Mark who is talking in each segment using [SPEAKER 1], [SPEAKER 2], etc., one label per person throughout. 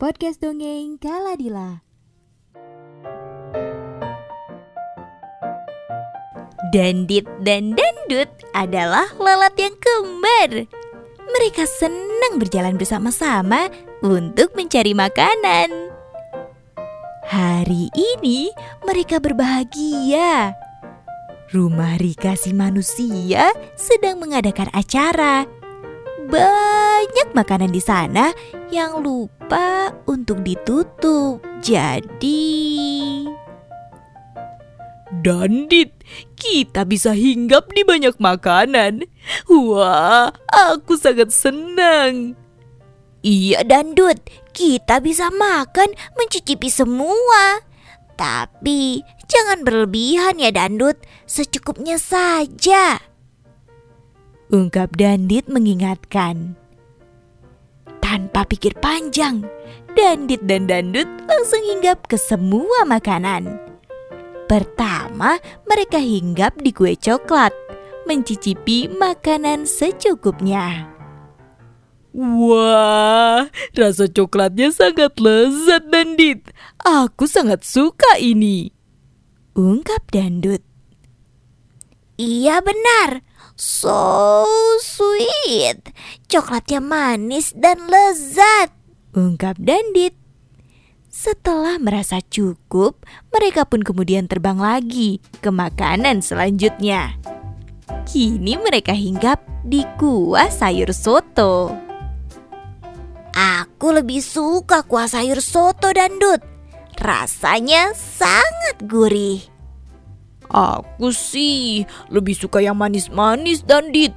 [SPEAKER 1] Podcast Dongeng Kaladila.
[SPEAKER 2] Dandit dan Dandut adalah lalat yang kembar. Mereka senang berjalan bersama-sama untuk mencari makanan. Hari ini mereka berbahagia. Rumah Rika si manusia sedang mengadakan acara. Banyak makanan di sana yang lupa untuk ditutup. Jadi,
[SPEAKER 3] Dandit, kita bisa hinggap di banyak makanan. Wah, aku sangat senang.
[SPEAKER 2] Iya Dandut, kita bisa makan mencicipi semua. Tapi jangan berlebihan ya Dandut, secukupnya saja. Ungkap Dandit mengingatkan. Tanpa pikir panjang, Dandit dan Dandut langsung hinggap ke semua makanan. Pertama, mereka hinggap di kue coklat, mencicipi makanan secukupnya.
[SPEAKER 3] Wah, rasa coklatnya sangat lezat, Dandit. Aku sangat suka ini.
[SPEAKER 2] Ungkap Dandut. Iya benar, so sweet. Coklatnya manis dan lezat. Ungkap Dandit. Setelah merasa cukup, mereka pun kemudian terbang lagi ke makanan selanjutnya. Kini mereka hinggap di kuah sayur soto. Aku lebih suka kuah sayur soto dandut. Rasanya sangat gurih.
[SPEAKER 3] Aku sih lebih suka yang manis-manis, Dandit.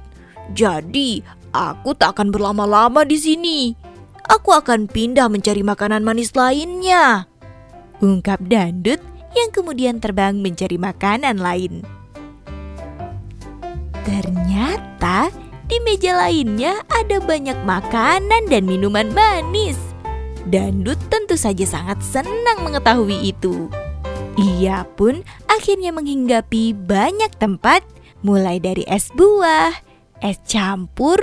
[SPEAKER 3] Jadi, aku tak akan berlama-lama di sini aku akan pindah mencari makanan manis lainnya.
[SPEAKER 2] Ungkap Dandut yang kemudian terbang mencari makanan lain. Ternyata di meja lainnya ada banyak makanan dan minuman manis. Dandut tentu saja sangat senang mengetahui itu. Ia pun akhirnya menghinggapi banyak tempat mulai dari es buah, es campur,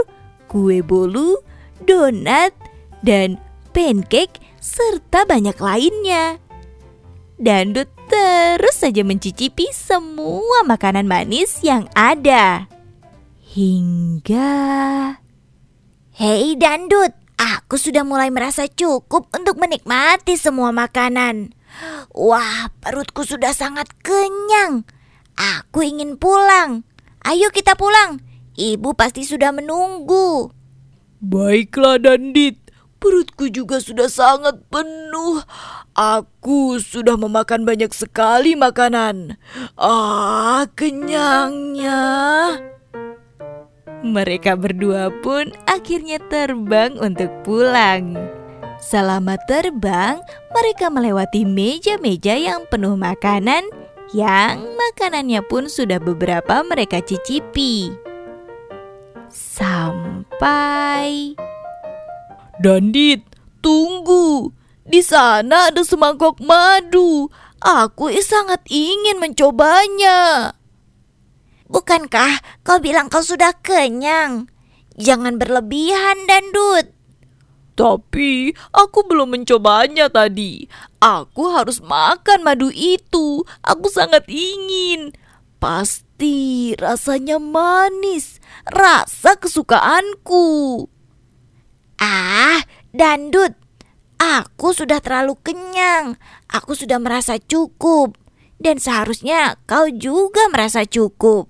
[SPEAKER 2] kue bolu, donat, dan pancake serta banyak lainnya. Dandut terus saja mencicipi semua makanan manis yang ada. Hingga... Hei Dandut, aku sudah mulai merasa cukup untuk menikmati semua makanan. Wah, perutku sudah sangat kenyang. Aku ingin pulang. Ayo kita pulang. Ibu pasti sudah menunggu.
[SPEAKER 3] Baiklah Dandit, Perutku juga sudah sangat penuh. Aku sudah memakan banyak sekali makanan. Ah, kenyangnya.
[SPEAKER 2] Mereka berdua pun akhirnya terbang untuk pulang. Selama terbang, mereka melewati meja-meja yang penuh makanan yang makanannya pun sudah beberapa mereka cicipi. Sampai
[SPEAKER 3] Dandit, tunggu. Di sana ada semangkok madu. Aku sangat ingin mencobanya.
[SPEAKER 2] Bukankah kau bilang kau sudah kenyang? Jangan berlebihan, Dandut.
[SPEAKER 3] Tapi aku belum mencobanya tadi. Aku harus makan madu itu. Aku sangat ingin. Pasti rasanya manis. Rasa kesukaanku.
[SPEAKER 2] Ah, dandut. Aku sudah terlalu kenyang. Aku sudah merasa cukup. Dan seharusnya kau juga merasa cukup.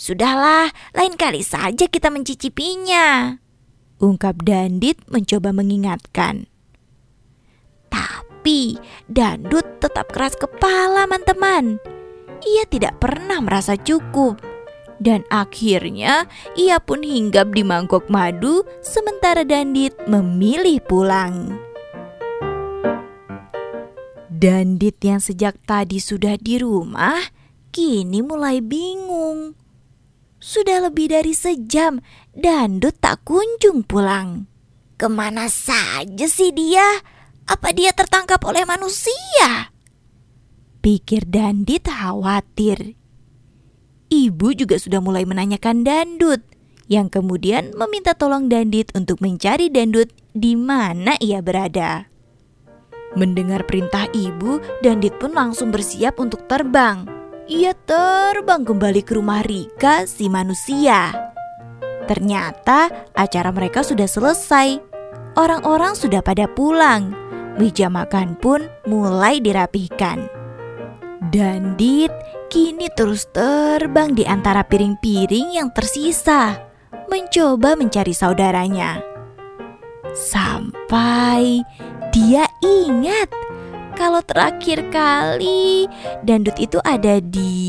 [SPEAKER 2] Sudahlah, lain kali saja kita mencicipinya. Ungkap Dandit mencoba mengingatkan. Tapi Dandut tetap keras kepala, teman-teman. Ia tidak pernah merasa cukup. Dan akhirnya ia pun hinggap di mangkok madu sementara Dandit memilih pulang. Dandit yang sejak tadi sudah di rumah kini mulai bingung. Sudah lebih dari sejam Dandut tak kunjung pulang. Ke mana saja sih dia? Apa dia tertangkap oleh manusia? Pikir Dandit khawatir. Ibu juga sudah mulai menanyakan Dandut, yang kemudian meminta tolong Dandit untuk mencari Dandut di mana ia berada. Mendengar perintah ibu, Dandit pun langsung bersiap untuk terbang. Ia terbang kembali ke rumah Rika, si manusia. Ternyata acara mereka sudah selesai. Orang-orang sudah pada pulang. Meja makan pun mulai dirapihkan. Dandit kini terus terbang di antara piring-piring yang tersisa, mencoba mencari saudaranya. Sampai dia ingat kalau terakhir kali dandut itu ada di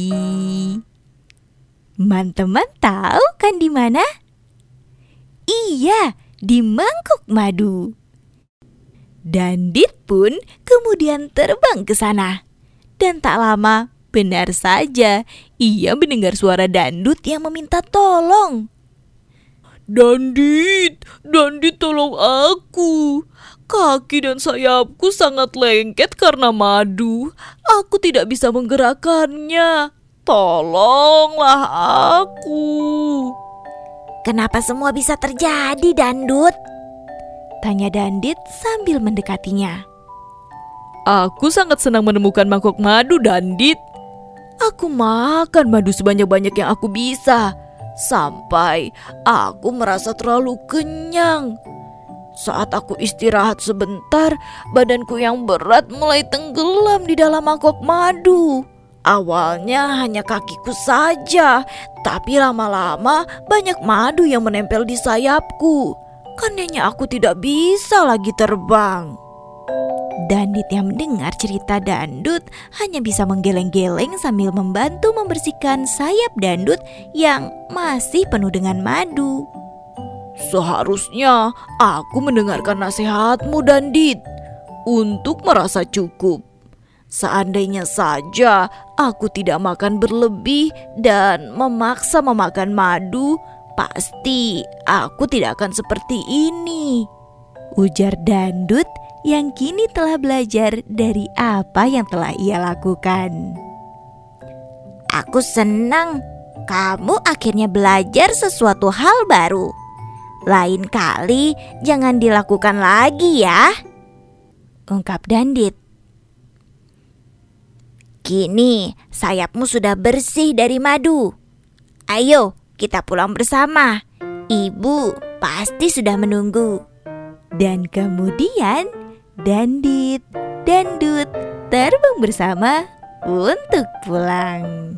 [SPEAKER 2] Teman-teman tahu kan di mana? Iya, di mangkuk madu. Dandit pun kemudian terbang ke sana. Dan tak lama, benar saja, ia mendengar suara dandut yang meminta tolong.
[SPEAKER 3] Dandit, Dandit tolong aku. Kaki dan sayapku sangat lengket karena madu. Aku tidak bisa menggerakkannya. Tolonglah aku.
[SPEAKER 2] Kenapa semua bisa terjadi, Dandut? Tanya Dandit sambil mendekatinya.
[SPEAKER 3] Aku sangat senang menemukan mangkok madu, Dandit. Aku makan madu sebanyak-banyak yang aku bisa sampai aku merasa terlalu kenyang. Saat aku istirahat sebentar, badanku yang berat mulai tenggelam di dalam mangkok madu. Awalnya hanya kakiku saja, tapi lama-lama banyak madu yang menempel di sayapku. Karenanya aku tidak bisa lagi terbang.
[SPEAKER 2] Dandit yang mendengar cerita Dandut hanya bisa menggeleng-geleng sambil membantu membersihkan sayap Dandut yang masih penuh dengan madu.
[SPEAKER 3] Seharusnya aku mendengarkan nasihatmu Dandit untuk merasa cukup. Seandainya saja aku tidak makan berlebih dan memaksa memakan madu, pasti aku tidak akan seperti ini.
[SPEAKER 2] Ujar Dandut yang kini telah belajar dari apa yang telah ia lakukan. Aku senang kamu akhirnya belajar sesuatu hal baru. Lain kali jangan dilakukan lagi ya. Ungkap Dandit. Kini sayapmu sudah bersih dari madu. Ayo kita pulang bersama. Ibu pasti sudah menunggu. Dan kemudian Dandit, Dandut terbang bersama untuk pulang.